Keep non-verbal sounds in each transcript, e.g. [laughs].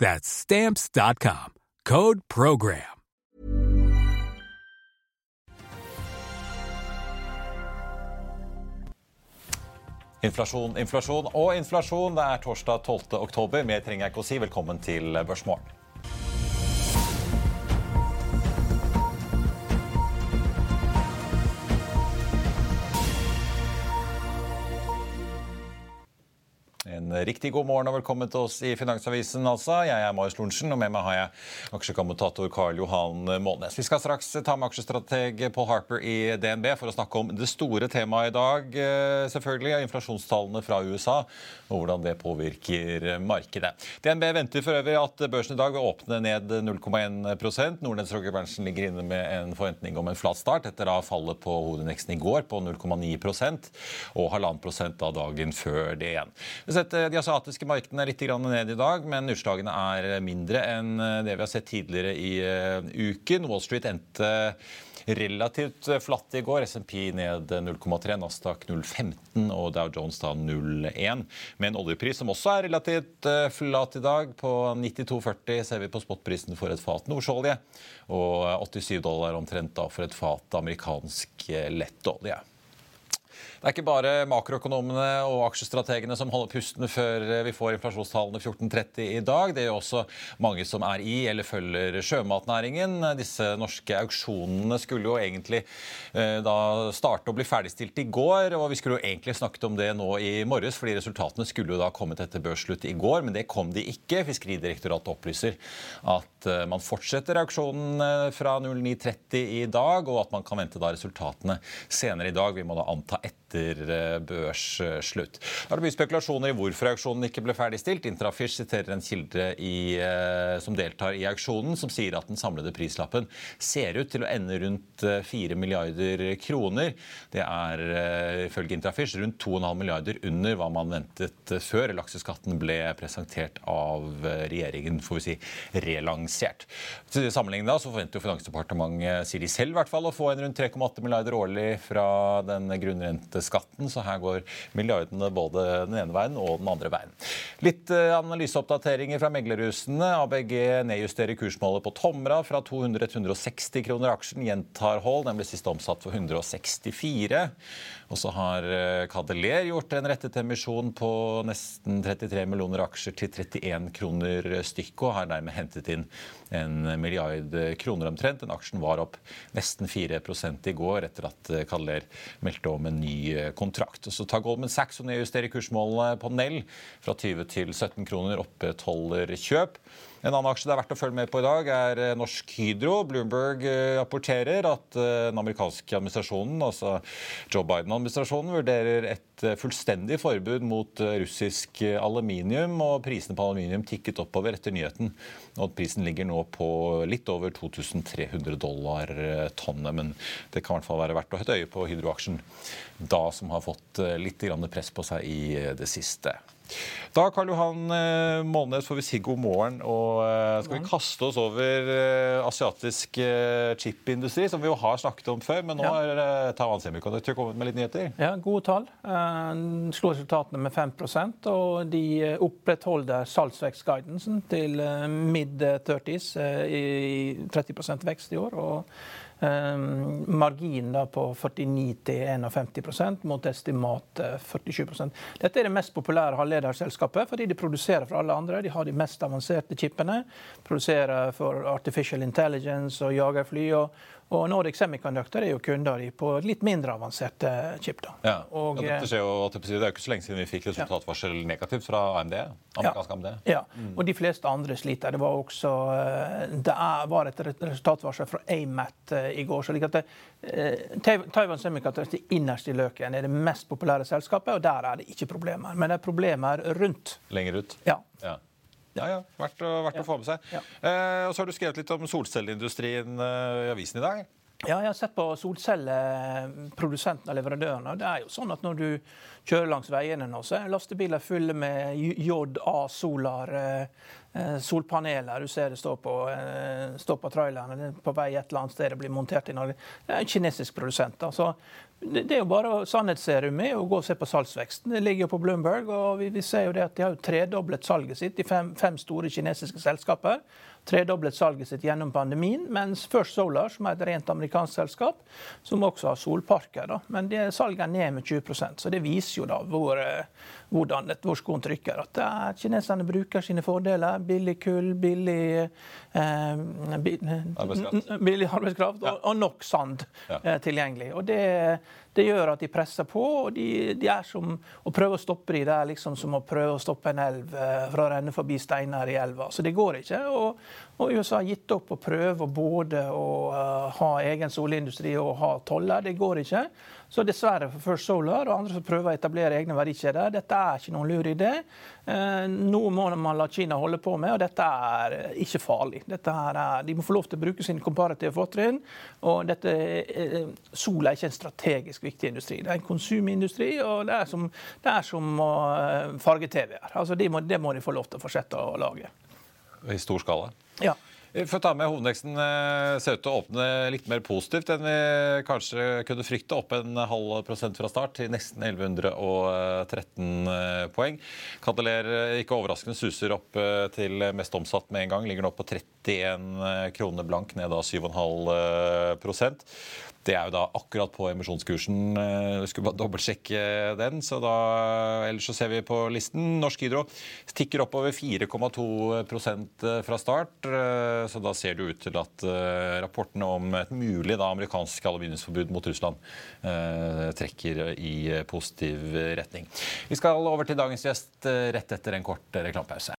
That's Stamps.com. Code PROGRAM. Inflasjon, inflasjon og inflasjon. Det er torsdag 12. oktober. Mer trenger jeg ikke å si. Velkommen til Børsmorgen. Riktig god morgen og velkommen til oss i Finansavisen. altså. Jeg er Marius Lorentzen, og med meg har jeg aksjekommentator Karl Johan Målnes. Vi skal straks ta med aksjestrateg Paul Harper i DNB for å snakke om det store temaet i dag, Selvfølgelig selvfølgelig, inflasjonstallene fra USA og hvordan det påvirker markedet. DNB venter for øvrig at børsen i dag vil åpne ned 0,1 Nordnetts Roger Berntsen ligger inne med en forventning om en flat start etter da fallet på hovedindeksen i går på 0,9% og halvannen prosent av dagen før det igjen. Vi har sett de asiatiske markedene litt ned i dag, men utslagene er mindre enn det vi har sett tidligere i uken. Wall Street endte relativt flatt i går. SMP ned 0,3, Nasdaq 0,15 og Dow Jones da 0,1. Med en oljepris som også er relativt flat i dag. På 92,40 ser vi på spotprisen for et fat nordsjøolje. Og 87 dollar omtrent da for et fat amerikansk lettolje. Det er ikke bare makroøkonomene og aksjestrategene som holder pusten før vi får inflasjonstallene 14.30 i dag. Det gjør også mange som er i eller følger sjømatnæringen. Disse norske auksjonene skulle jo egentlig da starte å bli ferdigstilt i går. og Vi skulle jo egentlig snakket om det nå i morges, fordi resultatene skulle jo da kommet etter børsslutt i går, men det kom de ikke. Fiskeridirektoratet opplyser at man fortsetter auksjonen fra 09.30 i dag, og at man kan vente da resultatene senere i dag. Vi må da anta etter børsslutt. Da er det mye spekulasjoner i hvorfor auksjonen ikke ble ferdigstilt. Intrafish siterer en kilde i, som deltar i auksjonen, som sier at den samlede prislappen ser ut til å ende rundt 4 milliarder kroner. Det er ifølge Intrafish rundt 2,5 milliarder under hva man ventet før lakseskatten ble presentert av regjeringen, får vi si, relansert. Til sammenlignet da, så forventer jo Finansdepartementet, sier de selv i hvert fall, å få en rundt 3,8 milliarder årlig fra den grunnrenteskatten. Så her går milliardene både den ene veien og den andre veien. Litt analyseoppdateringer fra meglerhusene. ABG nedjusterer kursmålet på Tomra fra 200 til 160 kroner aksjen. Gjentar hold. Den ble sist omsatt for 164. Og så har Cadeler gjort en rettet emisjon på nesten 33 millioner aksjer til 31 kroner stykket, og har dermed hentet inn en milliard kroner omtrent. Den aksjen var opp nesten 4% i går etter at Kaller meldte om en ny kontrakt. Og så tar Goldman Sachs og nedjusterer kursmålene på Nell fra 20 til 17 kroner, opprettholder kjøp. En annen aksje det er verdt å følge med på i dag, er Norsk Hydro. Bloomberg rapporterer at den amerikanske administrasjonen, altså Joe Biden-administrasjonen, vurderer et fullstendig forbud mot russisk aluminium. og Prisene på aluminium tikket oppover etter nyheten. og Prisen ligger nå på litt over 2300 dollar tonnet. Men det kan i hvert fall være verdt å ha øye på Hydro-aksjen da, som har fått litt press på seg i det siste. Da Karl Johan eh, Målnes, får vi si god morgen. Og eh, skal vi kaste oss over eh, asiatisk chipindustri, som vi jo har snakket om før. Men nå har ja. Taiwan Semiconductor kommet med litt nyheter. Ja, gode tall. Slo resultatene med 5% og de opprettholder salgsvekstguidansen til mid-30s i 30% vekst i år. og Ehm, margin da på 49-51% mot estimat 47% Dette er det mest populære halvlederselskapet fordi de produserer for alle andre. De har de mest avanserte chipene. Produserer for Artificial Intelligence og jagerfly. og og Nordic Semiconductor er jo kunder på litt mindre avanserte chip. da. Ja, og, ja dette skjer jo, Det er jo ikke så lenge siden vi fikk resultatvarsel ja. negativt fra AMD. amerikansk AMD. Ja, mm. og de fleste andre sliter. Det var også eh, det var et resultatvarsel fra AMAT eh, i går. så like at det, eh, Taiwan Semiconductor er innerst i løken er det mest populære selskapet, og der er det ikke problemer. Men det er problemer rundt. Lenger ut? Ja. ja. Ja, ja. Verdt, verdt ja. å få med seg. Ja. Eh, og så har du skrevet litt om solcelleindustrien eh, i avisen i dag. Ja, jeg har sett på solcelleprodusentene og leverandørene. Det er jo sånn at Når du kjører langs veiene nå, så er lastebiler fulle med JA Solar. Eh, eh, solpaneler. Du ser det står på, eh, står på trailerne. på vei et eller annet sted det blir montert i Norge. Det er en kinesisk produsent. Altså, det er jo bare Sannhetsserum med å gå og se på salgsveksten. Det ligger jo på Bloomberg. og vi, vi ser jo det at De har jo tredoblet salget sitt i fem, fem store kinesiske selskaper tredoblet salget sitt gjennom pandemien. Mens First Solar, som er et rent amerikansk selskap, som også har solparker, da. men det salget er ned med 20% Så det viser jo da hvor, hvordan et, hvor skoen trykker. At er, kineserne bruker sine fordeler. Billig kull, billig, eh, arbeidskraft, [laughs] billig arbeidskraft ja. og, og, nok sand ja. eh, tilgjengelig. Og det det gjør at de presser på. og de, de er som Å prøve å stoppe de, der, er liksom som å prøve å stoppe en elv eh, fra å renne forbi steiner i elva. Så det går ikke. Og, og USA har gitt opp å prøve både å uh, ha egen solindustri og ha toller. Det går ikke. Så dessverre for First Solar og andre som prøver å etablere egne verdikjeder, dette er ikke noen lur idé. Eh, noe må man la Kina holde på med, og dette er ikke farlig. Er, de må få lov til å bruke sine komparative fortrinn. Og dette, eh, sol er ikke en strategisk viktig industri. Det er en konsumindustri, og det er som, det er som eh, farge-TV-er. Altså, det må, må de få lov til å fortsette å lage. I stor skala? Ja. For å ta med Hovedveksten eh, ser ut til å åpne litt mer positivt enn vi kanskje kunne frykte. Opp en halv prosent fra start til nesten 1113 eh, poeng. Kandeler eh, ikke overraskende suser opp til mest omsatt med en gang. Ligger nå på 31 kroner blank, ned da 7,5 det er jo da akkurat på emisjonskursen. Vi skulle bare dobbeltsjekke den. så da, Ellers så ser vi på listen. Norsk Hydro tikker oppover 4,2% fra start. Så da ser det ut til at rapportene om et mulig da, amerikansk aluminiumsforbud mot Russland trekker i positiv retning. Vi skal over til dagens gjest rett etter en kort reklamepause.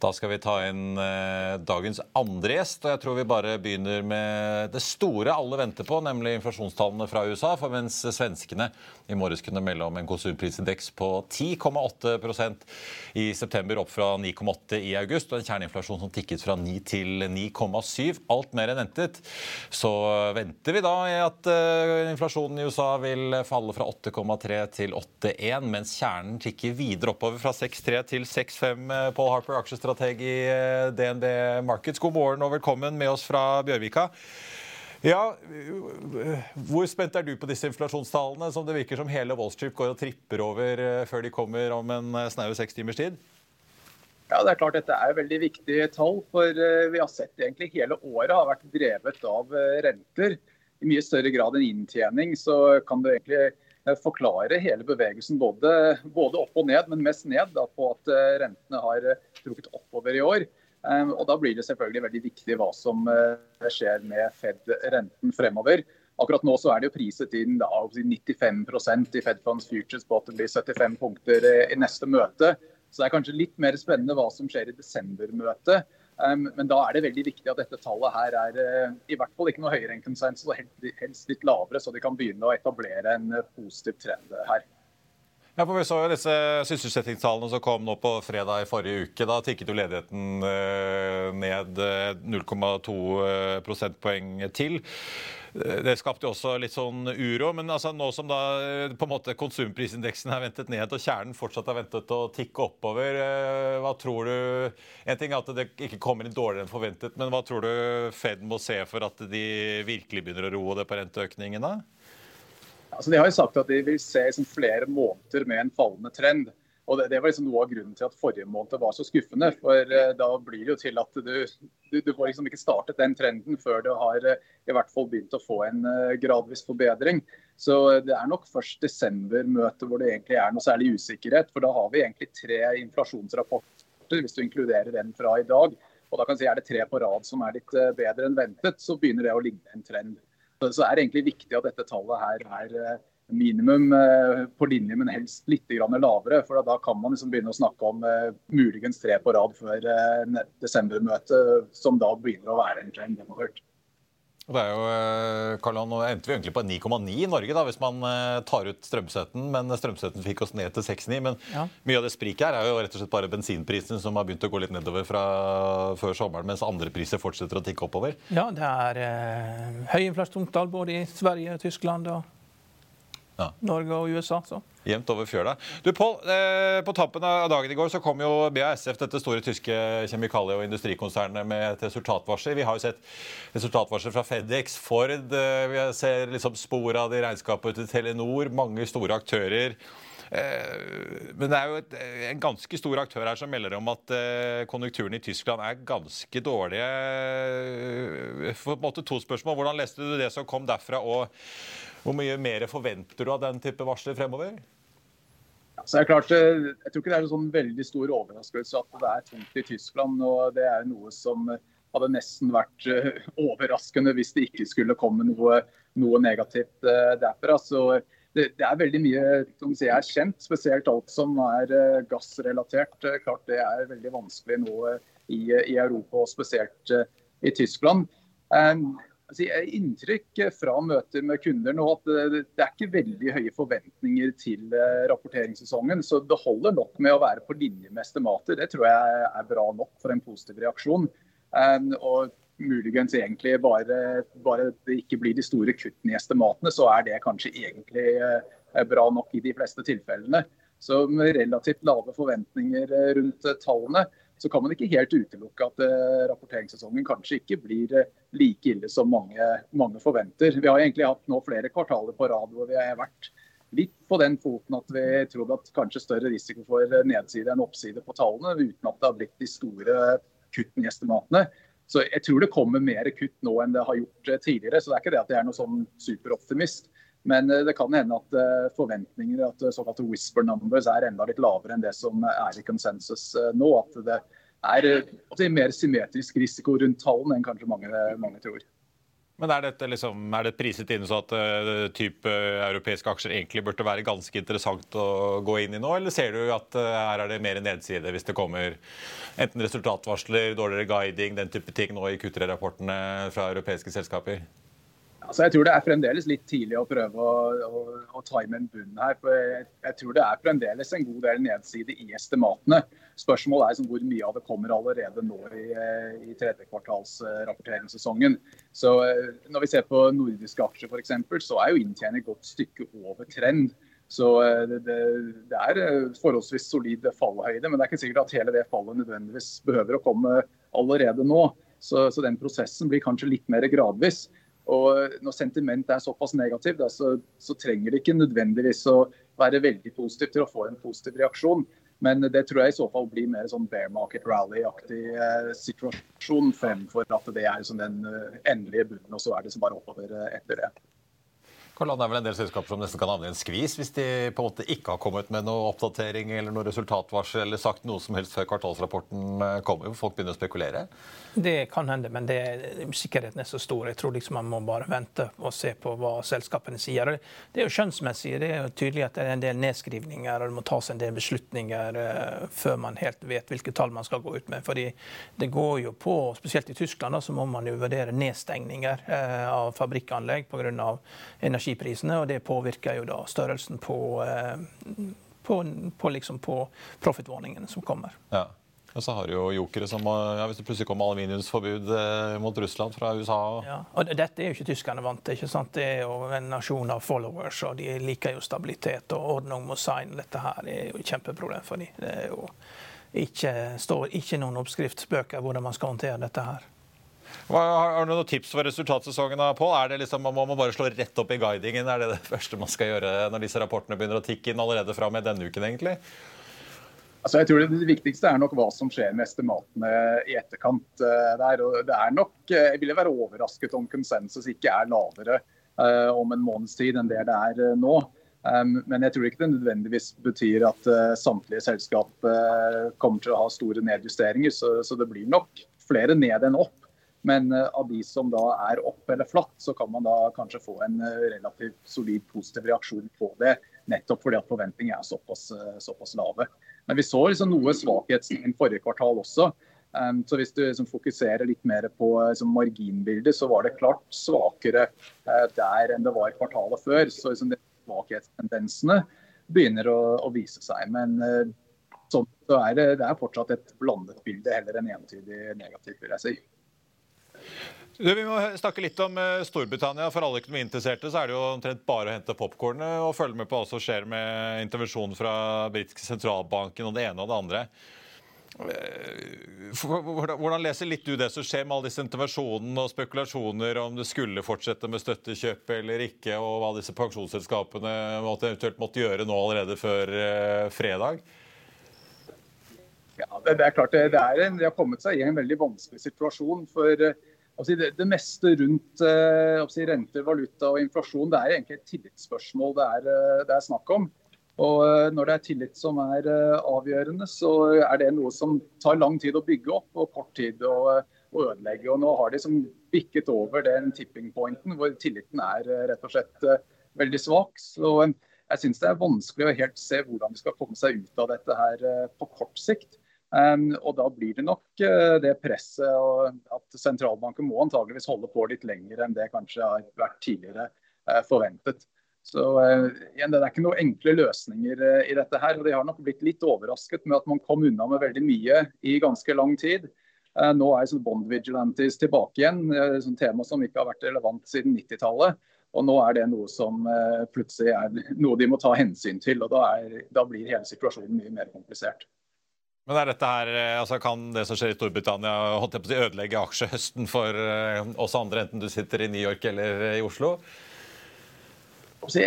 Da skal vi ta inn eh, dagens andre gjest. og Jeg tror vi bare begynner med det store alle venter på, nemlig inflasjonstallene fra USA. For mens svenskene i morges kunne melde om en konsumprisindeks på 10,8% i september, opp fra 9,8 i august, og en kjerneinflasjon som tikket fra 9 til 9,7, alt mer enn ventet, så venter vi da i at eh, inflasjonen i USA vil falle fra 8,3 til 8,1, mens kjernen tikker videre oppover fra 6,3 til 6,5. på Harper, aksjestrateg strateg i eh, DNB Markets. God morgen og velkommen med oss fra Bjørvika. Ja, Hvor spent er du på disse inflasjonstallene, som det virker som hele Wall Street går og tripper over eh, før de kommer om en eh, snaue seks timers tid? Ja, det er klart Dette er veldig viktige tall. for Vi har sett egentlig hele året har vært drevet av renter. I mye større grad enn inntjening. Så kan du egentlig forklare hele bevegelsen både, både, opp og ned, men mest ned da, på at eh, rentene har eh, trukket oppover i år. Eh, og Da blir det selvfølgelig veldig viktig hva som skjer med Fed-renten fremover. Akkurat nå så er det jo priset inn da, 95% i Fed Funds Futures på at det blir 75 punkter i neste møte. Så det er kanskje litt mer spennende hva som skjer i desembermøtet. Um, men da er det veldig viktig at dette tallet her er uh, i hvert fall ikke noe høyere enn konsensus, og helst litt lavere, så de kan begynne å etablere en uh, positiv trend her. Ja, for Vi så jo disse sysselsettingstallene som kom nå på fredag i forrige uke. Da tikket jo ledigheten ned 0,2 prosentpoeng til. Det skapte jo også litt sånn uro. Men altså, nå som da eh, på en måte konsumprisindeksen er ventet ned, og kjernen fortsatt er ventet å tikke oppover, eh, hva tror du En ting er at det ikke kommer inn dårligere enn forventet, men hva tror du Fed må se for at de virkelig begynner å roe det på renteøkningen? da? Altså, de har jo sagt at de vil se liksom, flere måneder med en fallende trend. Og det, det, var liksom noe av grunnen til at forrige måned var så skuffende. For uh, da blir det jo til at du, du, du, får liksom ikke startet den trenden før du har uh, i hvert fall begynt å få en uh, gradvis forbedring. Så det er nok først desember-møtet hvor det egentlig er noe særlig usikkerhet. For da har vi egentlig tre inflasjonsrapporter, hvis du inkluderer den fra i dag. Og da kan jeg si er det tre på rad som er litt bedre enn ventet, så begynner det å ligne en trend. Så, det er egentlig viktig at dette tallet her er minimum eh, på linje, men helst litt lavere. for Da kan man liksom begynne å snakke om uh, muligens tre på rad før uh, desembermøtet, som da begynner å være en trend. Det er jo, Karlan, Nå endte vi egentlig på 9,9 i Norge da, hvis man tar ut strømstøtten. Men strømstøtten fikk oss ned til 6,9. Men ja. mye av det spriket her er jo rett og slett bare bensinprisen som har begynt å gå litt nedover fra før sommeren, mens andre priser fortsetter å tikke oppover. Ja, det er eh, høy inflasjonstall både i Sverige og Tyskland. og ja. Norge og USA. så. Jevnt over fjøla. Du, Pål, eh, På tappen av dagen i går så kom jo BASF, dette store tyske kjemikalie- og industrikonsernet, med et resultatvarsel. Vi har jo sett resultatvarsel fra Fedex, Ford. Eh, vi ser liksom spor av det i regnskapet til Telenor. Mange store aktører. Eh, men det er jo et, en ganske stor aktør her som melder om at eh, konjunkturen i Tyskland er ganske dårlige. For på en måte to spørsmål. Hvordan leste du det som kom derfra? og hvor mye mer forventer du av den type varsler fremover? Så det er klart, eh, Jeg tror ikke det er en sånn veldig stor overraskelse at det er tungt i Tyskland. og Det er noe som hadde nesten vært eh, overraskende hvis det ikke skulle komme noe, noe negativt eh, derfra. Så det, det, er veldig mye som jeg er kjent, spesielt alt som er gassrelatert. Klart Det er veldig vanskelig nå i, i Europa, og spesielt i Tyskland. Altså, inntrykk fra møter med kunder nå at det er ikke veldig høye forventninger til eh, rapporteringssesongen. Så det holder nok med å være på linje med estimater. Det tror jeg er bra nok for en positiv reaksjon. Og muligens egentlig bare, bare det ikke blir de store kuttene i estimatene, så er det kanskje egentlig eh, bra nok i de fleste tilfellene. Så med relativt lave forventninger eh, rundt tallene, så kan man ikke helt utelukke at eh, rapporteringssesongen kanskje ikke blir eh, like ille som mange, mange, forventer. Vi har egentlig hatt nå flere kvartaler på rad hvor vi har vært litt på den foten at vi trodde at kanskje større risiko for eh, nedside enn oppside på tallene, uten at det har blitt de store kuttene i estimatene. Så jeg tror det kommer mer kutt nå enn det har gjort tidligere. Så det er ikke det at jeg er noe sånn superoptimist. Men det kan hende at forventninger, at såkalte whisper numbers, er enda litt lavere enn det som er i konsensus nå. At det er, er mer symmetrisk risiko rundt tallene enn kanskje mange, mange tror. Men er, dette liksom, er det priset inn så at uh, type europeiske aksjer egentlig burde være ganske interessant å gå inn i nå, eller ser du at uh, her er det mer nedside hvis det kommer enten resultatvarsler, dårligere guiding, den type ting nå i Q3-rapportene fra europeiske selskaper? Altså, jeg tror det er fremdeles litt tidlig å prøve å, å, å time en bunn her. for jeg, jeg, tror det er fremdeles en god del nedside i estimatene. Spørsmålet er liksom, hvor mye av det kommer allerede nå i, i tredje kvartalsrapporteringssesongen. Så eh, Når vi ser på nordiske aksjer f.eks., så er jo inntjening et godt stykke over trend. Så eh, det, det, det, er eh, forholdsvis solid fallhøyde, men det er ikke sikkert at hele det fallet nødvendigvis behøver å komme allerede nå. Så, så den prosessen blir kanskje litt mer gradvis. Og Når sentimentet er såpass negativt, så, så, trenger det ikke nødvendigvis å være veldig positivt til å få en positiv reaksjon. Men det tror jeg i så fall blir mer sånn bear market rally-aktig eh, situasjon, fremfor at det er sånn den uh, endelige bunnen, og så er det så bare oppover eh, etter det. Karl, det er vel en del selskaper som nesten kan havne i en skvis hvis de på en måte ikke har kommet med noe oppdatering eller noe resultatvarsel eller sagt noe som helst før kvartalsrapporten eh, kommer. Folk begynner å spekulere? Det kan hende, men det, sikkerheten er så stor. Jeg tror liksom man må bare vente og se på hva selskapene sier. Det er jo skjønnsmessig. Det er jo tydelig at det er en del nedskrivninger og det må tas en del beslutninger uh, før man helt vet hvilke tall man skal gå ut med. Fordi det går jo på, spesielt i Tyskland, da, så må man jo vurdere nedstengninger uh, av fabrikkanlegg pga. Energiprisene. og Det påvirker jo da størrelsen på, uh, på, på, liksom på profit-warningene som kommer. Ja. Og så har du jo jokere som ja, Hvis det plutselig kommer aluminiumsforbud eh, mot Russland fra USA ja, og Dette er jo ikke tyskerne vant til. ikke sant? Det er jo en nasjon av followers, og de liker jo stabilitet. Og ordning mot sign, dette her er jo et kjempeproblem for dem. Det er jo ikke, står ikke noen oppskriftsbøker hvordan man skal håndtere dette her. Har du noen tips for resultatsesongen? på? Er det liksom, Må man bare slå rett opp i guidingen? Er det det [laughs] første man skal gjøre når disse rapportene begynner å tikke inn allerede fra med denne uken? egentlig? Altså, jeg tror Det viktigste er nok hva som skjer med estimatene i etterkant. Uh, der. Og det er nok, uh, Jeg ville være overrasket om konsensus ikke er lavere uh, om en måneds tid enn det det er nå. Um, men jeg tror ikke det nødvendigvis betyr at samtlige selskap kommer til å ha store nedjusteringer. Så, så, det blir nok flere ned enn opp. Men av de som da er opp eller flatt, så kan man da kanskje få en relativt solid positiv reaksjon på det. Nettopp fordi at forventningene er såpass, såpass lave. Men vi så liksom noe svakhetstegn forrige kvartal også. Um, så Hvis du liksom fokuserer litt mer på liksom, marginbildet, så var det klart svakere der enn det var kvartalet før. Så liksom, svakhetstendensene begynner å, å, vise seg. Men sånn, så er det, det, er fortsatt et blandet bilde heller enn entydig negativt, vil jeg si. Vi må snakke litt om eh, Storbritannia. For alle økonomiinteresserte så er det jo omtrent bare å hente popkornet og følge med på hva som skjer med intervensjonen fra britiske sentralbanken og det ene og det andre. Eh, hvordan leser litt du det som skjer med alle disse intervensjonene og spekulasjoner om det skulle fortsette med støttekjøp eller ikke, og hva disse pensjonsselskapene måtte eventuelt måtte gjøre nå allerede før eh, fredag? Ja, det, det er klart det, det, er en, de har kommet seg i en veldig vanskelig situasjon. for det, det, meste rundt eh, renter, valuta og inflasjon det er egentlig et tillitsspørsmål det er, eh, det er, snakk om. Og eh, Når det er tillit som er avgjørende, så er det noe som tar lang tid å bygge opp og kort tid å, å ødelegge. Og Nå har de som bikket over den tipping pointen hvor tilliten er rett og slett veldig svak. Så jeg syns det er vanskelig å helt se hvordan de skal komme seg ut av dette her på kort sikt. Um, og Da blir det nok uh, det presset at sentralbanken må antageligvis holde på litt lenger enn det kanskje har vært tidligere uh, forventet. Så uh, igjen, Det er ikke noen enkle løsninger i dette. her, og De har nok blitt litt overrasket med at man kom unna med veldig mye i ganske lang tid. Nå er sånn bond vigilantes tilbake igjen, et tema som ikke har vært relevant siden 90-tallet. Og nå er det noe som plutselig er noe de må ta hensyn til. og Da, er, da blir hele situasjonen mye mer komplisert. Men er dette her, eh, altså Kan det som skjer i Storbritannia holdt jeg på å ødelegge aksjehøsten for uh, oss andre, enten du sitter i New York eller i Oslo? Altså,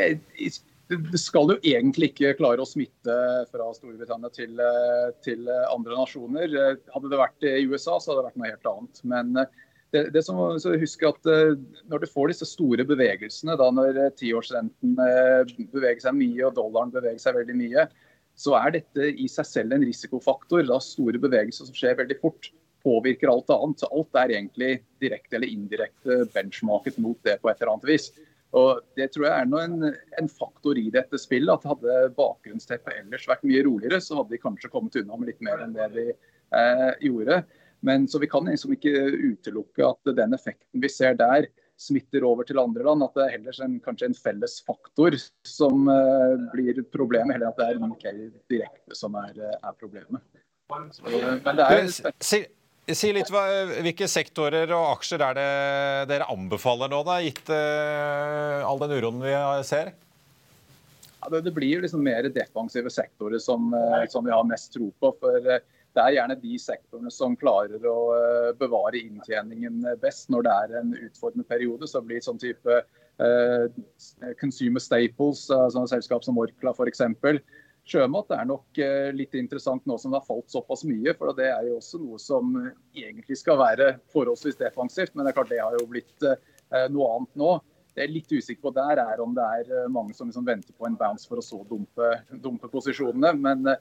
det skal jo egentlig ikke klare å smitte fra Storbritannia til, eh, til, andre nasjoner. Hadde det vært i USA, så hadde det vært noe helt annet. Men det, det som, så husk at Når du får disse store bevegelsene, da når tiårsrenten beveger seg mye og dollaren beveger seg veldig mye, så er dette i seg selv en risikofaktor. Da store bevegelser som skjer veldig fort, påvirker alt annet. Så alt er egentlig direkte eller indirekte benchmarket mot det på et eller annet vis. Og Det tror jeg er en, en, faktor i dette spillet. at Hadde bakgrunnsteppet ellers vært mye roligere, så hadde de kanskje kommet unna med litt mer enn det de eh, gjorde. Men så Vi kan liksom ikke utelukke at den effekten vi ser der, smitter over til andre land. At det er heller en, kanskje en felles faktor som uh, blir problemet, heller at det er UK direkte som er, eh, er problemet. Så, men det er... Si, si litt hva, Hvilke sektorer og aksjer er det dere anbefaler nå, da, gitt uh, all den uroen vi ser? Ja, det, det, blir liksom mer defensive sektorer som, uh, som vi har mest tro på. for det er gjerne de sektorene som klarer å eh, bevare inntjeningen best når det er en utfordrende periode. Så blir sånn type uh, consumer staples, altså selskap som Orkla f.eks. Sjømat er nok uh, litt interessant nå som det har falt såpass mye. For det er jo også noe som egentlig skal være forholdsvis defensivt. Men det er klart det har jo blitt uh, noe annet nå. det jeg er litt usikker på der, er om det er mange som liksom venter på en bounce for å så dumpe, dumpe posisjonene. Men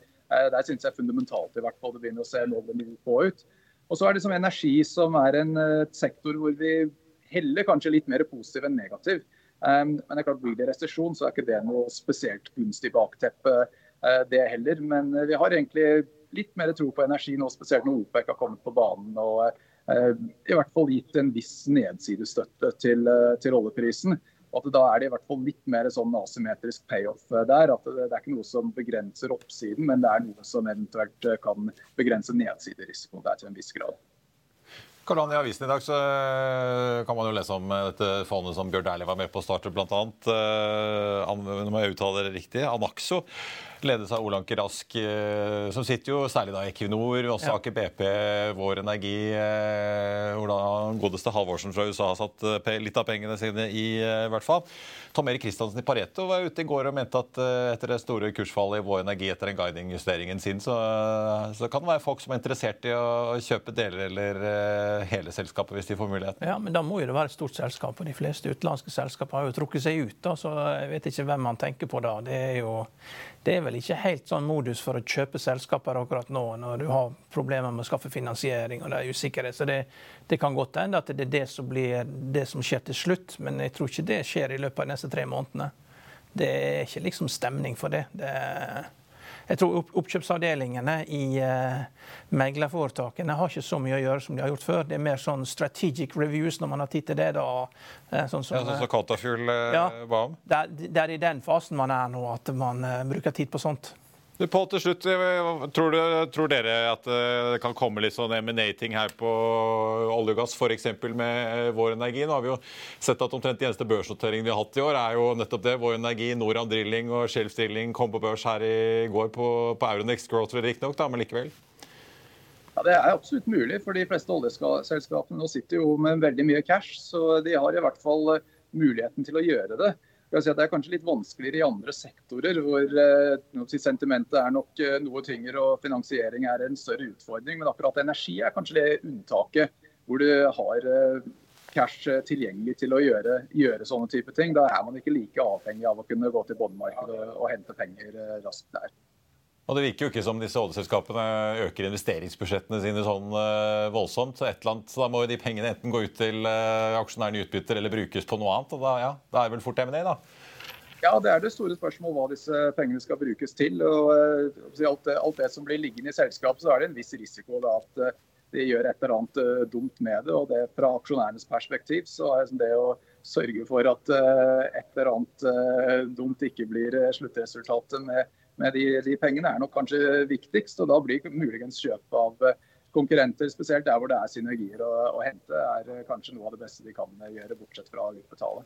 der synes jeg fundamentalt i hvert fall det begynner å se lovlig på ut. Og så er det som energi som er en sektor hvor vi heller kanskje litt mer positiv enn negativ. Um, men det er klart blir det resesjon, så er ikke det noe spesielt gunstig bakteppe, uh, det heller. Men uh, vi har egentlig litt mer tro på energi nå, spesielt når OPEC har kommet på banen og uh, i hvert fall gitt en viss nedsidestøtte til, til oljeprisen. Og at Da er det i hvert fall litt mer sånn asymmetrisk payoff der. at det, er ikke noe som begrenser oppsiden, men det er noe som eventuelt kan begrense nedsiderisiko der til en viss grad. Karl I avisen i dag så eh, kan man jo lese om eh, dette fondet som Bjørn Dæhlie var med på å starte, bl.a. Eh, nå jeg uttale det riktig. Anaxo ledes av Olanke Rask, som sitter jo særlig da i Equinor, også ja. Aker BP, Vår Energi, hvor da godeste Halvorsen fra USA har satt litt av pengene sine i, i hvert fall. Tom Erik Kristiansen i Pareto var ute i går og mente at etter det store kursfallet i Vår Energi etter den guiding-justeringen sin, så, så, kan det være folk som er interessert i å kjøpe deler eller hele selskapet hvis de får muligheten. Ja, men da må jo det være et stort selskap. og De fleste utenlandske selskaper har jo trukket seg ut. Da, så jeg vet ikke hvem man tenker på da. Det er jo det er vel ikke helt sånn modus for å kjøpe selskaper akkurat nå, når du har problemer med å skaffe finansiering og det er usikkerhet. Så det, det kan godt hende at det er det som blir det som skjer til slutt, men jeg tror ikke det skjer i løpet av de neste tre månedene. Det er ikke liksom stemning for det. det er jeg tror oppkjøpsavdelingene i uh, meglerforetakene har ikke så mye å gjøre som de har gjort før. Det er mer sånn strategic reviews når man har tid til det. da. Uh, sånn som, ja, sånn som Katafjul uh, ja, ba om? Det, er i den fasen man er nå, at man bruker tid på sånt. Pål, til slutt, tror, du, tror, dere at det kan komme litt sånn M&A-ting her på olje og gass, f.eks. med eh, Vår Energi? Nå har vi jo sett at omtrent de eneste børsnoteringen vi har hatt i år, er jo nettopp det. Vår Energi, Noram Drilling og Shelf Drilling kom på børs her i går på, på Euronext Growth, riktignok, men likevel? Ja, Det er absolutt mulig, for de fleste oljeselskapene nå sitter jo med veldig mye cash. Så de har i hvert fall muligheten til å gjøre det. Si det er kanskje litt vanskeligere i andre sektorer, hvor eh, sentimentet er nok eh, noe tyngre og finansiering er en større utfordring. Men akkurat energi er kanskje det unntaket hvor du har eh, cash tilgjengelig til å gjøre, gjøre, sånne type ting. Da er man ikke like avhengig av å kunne gå til båndmarkedet og hente penger raskt der. Og Det virker jo ikke som disse oljeselskapene øker investeringsbudsjettene sine sånn uh, voldsomt. Så, annet, så da må jo de pengene enten gå ut til uh, aksjonærene i utbytter eller brukes på noe annet. og Da, ja, da er det vel fort M&A, da? Ja, det er det store spørsmålet hva disse pengene skal brukes til. og uh, alt, det, alt, det, som blir liggende i selskapet, så er det en viss risiko da, at de gjør et eller annet dumt med det. og det Fra aksjonærenes perspektiv så er det å sørge for at et eller annet dumt ikke blir sluttresultatet med med de, de, pengene er nok kanskje viktigst. og Da blir muligens kjøp av eh, konkurrenter, spesielt der hvor det er synergier å, å hente, er eh, kanskje noe av det beste de kan gjøre, bortsett fra å utbetale.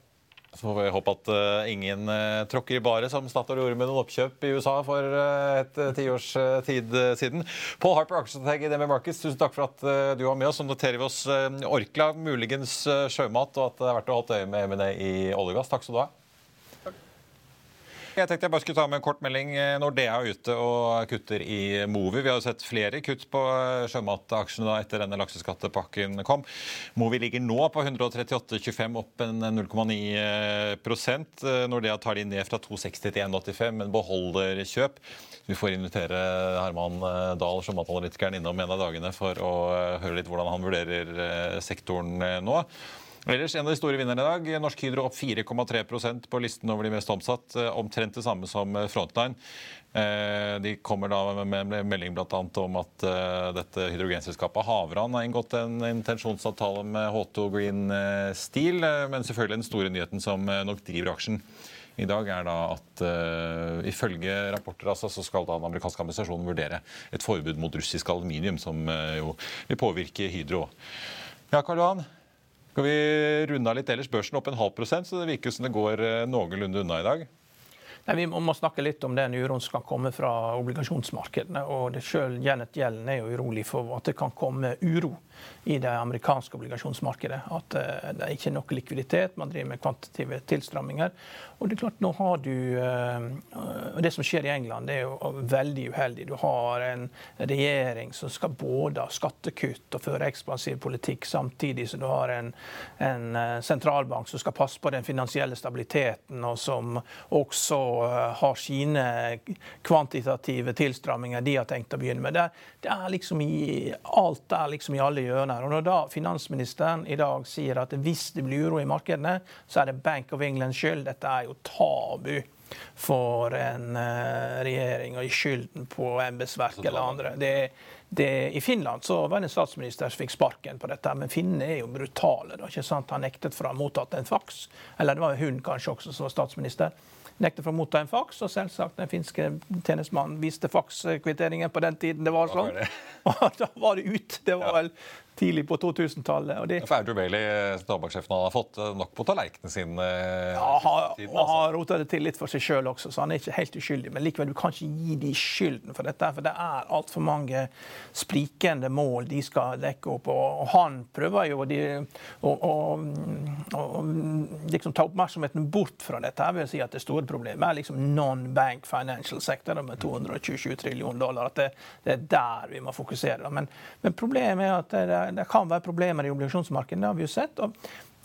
Så får vi håpe at uh, ingen uh, tråkker i baret, som Statoil gjorde med noen oppkjøp i USA for uh, et tiårs tid siden. Paul Harper, aksjestrateg i DNB Markets, tusen takk for at du var med oss. Så noterer vi oss Orkla, muligens sjømat, og at det er verdt å holde øye med M&A i olje og gass. Takk skal du ha. Jeg tenkte jeg bare skulle ta med en kort melding. Nordea er ute og kutter i Movi. Vi har jo sett flere kutt på sjømataksjene etter denne lakseskattepakken kom. Movi ligger nå på 138,25, opp en 0,9 Nordea tar de ned fra 260 til 1,85, men beholder kjøp. Vi får invitere Herman Dahl, sjømatanalytikeren, innom en av dagene for å høre litt hvordan han vurderer sektoren nå. Ellers en av de store vinnerne i dag. Norsk Hydro opp 4,3% på listen over de mest omsatt. Eh, omtrent det samme som eh, Frontline. Eh, de kommer da med melding bl.a. om at dette hydrogenselskapet Havran har inngått en intensjonsavtale med H2 Green Steel. Men selvfølgelig den store nyheten som nok driver aksjen i dag, er da at uh, ifølge rapporter altså, så skal da den amerikanske administrasjonen vurdere et forbud mot russisk aluminium, som uh, jo vil påvirke Hydro. Ja, Karl Johan, skal vi runde av litt ellers? Børsen opp en halv prosent, så det virker som det går eh, noenlunde unna i dag. Nei, Vi må snakke litt om den uroen som kan komme fra obligasjonsmarkedene. og det Selv Janet Yellen er jo urolig for at det kan komme uro i det amerikanske obligasjonsmarkedet. At det det er ikke nok likviditet, man driver med kvantitative tilstramminger. Og Det er klart, nå har du og Det som skjer i England, det er jo veldig uheldig. Du har en regjering som skal både ha skattekutt og føre ekspansiv politikk, samtidig som du har en, en uh, sentralbank som skal passe på den finansielle stabiliteten, og som også har sine kvantitative tilstramminger de har tenkt å begynne med. Det, det er liksom i, alt er liksom i alle hjørner. Og Når da finansministeren i dag sier at hvis det blir uro i markedene, så er det Bank of Englands skyld. Dette er jo tabu for en uh, regjering å gi skylden på embetsverk eller andre. Det, det, I Finland så var det en statsminister som fikk sparken på dette, men finnene er jo brutale. Da, ikke sant? Han nektet for å ha mottatt en faks, eller det var hun kanskje også som var statsminister nektet for å motta en faks, og selvsagt den finske tjenestemannen viste fakskvitteringen på den tiden det var sånn. [laughs] Og da var det ut. Det var vel tidlig på 2000-tallet. Det... For Audrey Bailey, Stabakssjefen, har fått eh, nok på tallerkenen sin? Eh, ja, har, tiden, altså. og har rota det til litt for seg sjøl også, så han er ikke helt uskyldig. Men likevel, du kan ikke gi de skylden for dette, for det er altfor mange sprikende mål de skal dekke opp. Og, han prøver jo de, å, å, å, liksom ta oppmerksomheten bort fra dette. Jeg vil si at det store problemet er liksom non-bank financial sector med 227 trillioner dollar. At det, det, er der vi må fokusere. Men, men problemet er at det, det kan være problemer i obligasjonsmarkedet. Det har vi jo sett. og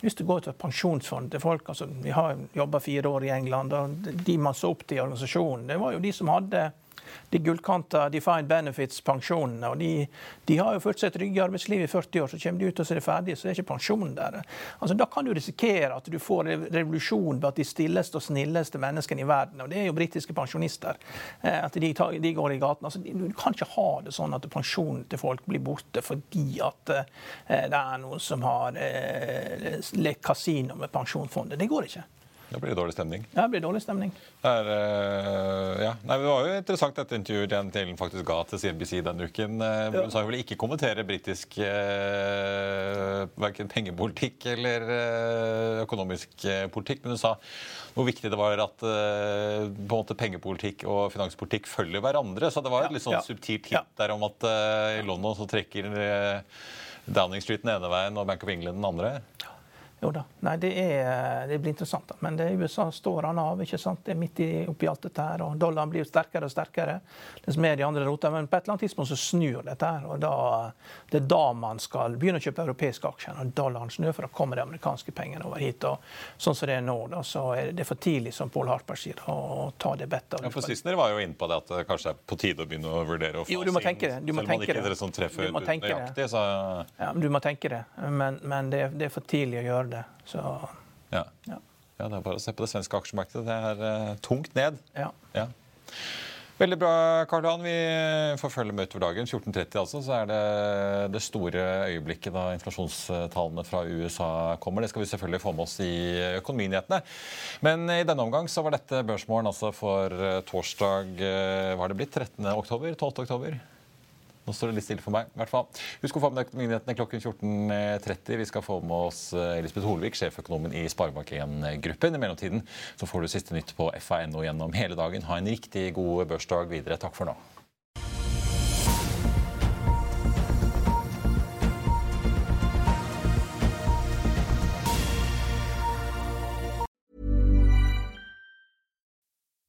hvis du går til et pensjonsfond til folk altså Vi har jobba fire år i England, og de man så opp til i organisasjonen, det var jo de som hadde de gullkanta defined benefits-pensjonene. og de, de, har jo følt seg trygge i arbeidslivet i 40 år, så kommer de ut og så er det ferdig, så er ikke pensjonen der. Altså, Da kan du risikere at du får revolusjon blant de stilleste og snilleste menneskene i verden. og Det er jo britiske pensjonister. Eh, at de, de, går i gaten. Altså, du kan ikke ha det sånn at pensjonen til folk blir borte fordi at eh, det er noen som har eh, lekt kasino med pensjonsfondet. Det går ikke. Da blir det dårlig stemning. Ja, det blir dårlig stemning. Er, uh, ja. Nei, det var jo interessant dette intervjuet Jan Telen faktisk ga til CNBC denne uken. Hun ja. Sa hun ville ikke kommentere britisk uh, verken pengepolitikk eller uh, økonomisk politikk, men hun sa hvor viktig det var at på en måte pengepolitikk og finanspolitikk følger hverandre. Så det var et litt sånn subtilt hint der om at i London så trekker Downing Street den ene veien og Bank of England den andre. Jo da. Nei, det, er, det, blir interessant. da. Men det, USA står han av. ikke sant? Det er midt i, oppi alt dette her, og Dollaren blir jo sterkere og sterkere. Det som er de andre roter. Men på et eller annet tidspunkt så snur dette. her, og da, Det er da man skal begynne å kjøpe europeiske aksjer. Når dollaren snur, for da kommer de amerikanske pengene over hit. og Sånn som det er nå, da, så er det for tidlig, som Paul Harper sier, å ta det bettet. Ja, for Sissener var jo inne på det at det kanskje er på tide å begynne å vurdere å fase sin du må tenke det. Du må tenke det. dere sånn treffer nøyaktig. Så... Ja, du må tenke det. Men, men det, det er for tidlig å gjøre det. Så, ja. ja. ja. Det er bare å se på det svenske aksjemarkedet. Det er uh, tungt ned. Ja. ja. Veldig bra, Karl Johan. Vi får følge med utover dagen. 14.30 altså, så er det det store øyeblikket da inflasjonstallene fra USA kommer. Det skal vi selvfølgelig få med oss i Økonominyhetene. Men i denne omgang så var dette børsmålen altså for eh, torsdag Hva har det blitt? 13. oktober? 12. oktober? Nå står det litt stille for meg. i hvert fall. Husk å få med Økonominyhetene klokken 14.30. Vi skal få med oss eh, Elisabeth Holvik, sjeføkonomen i Sparebank1-gruppen. I mellomtiden så får du siste nytt på FA.no gjennom hele dagen. Ha en riktig god børsdag videre. Takk for nå.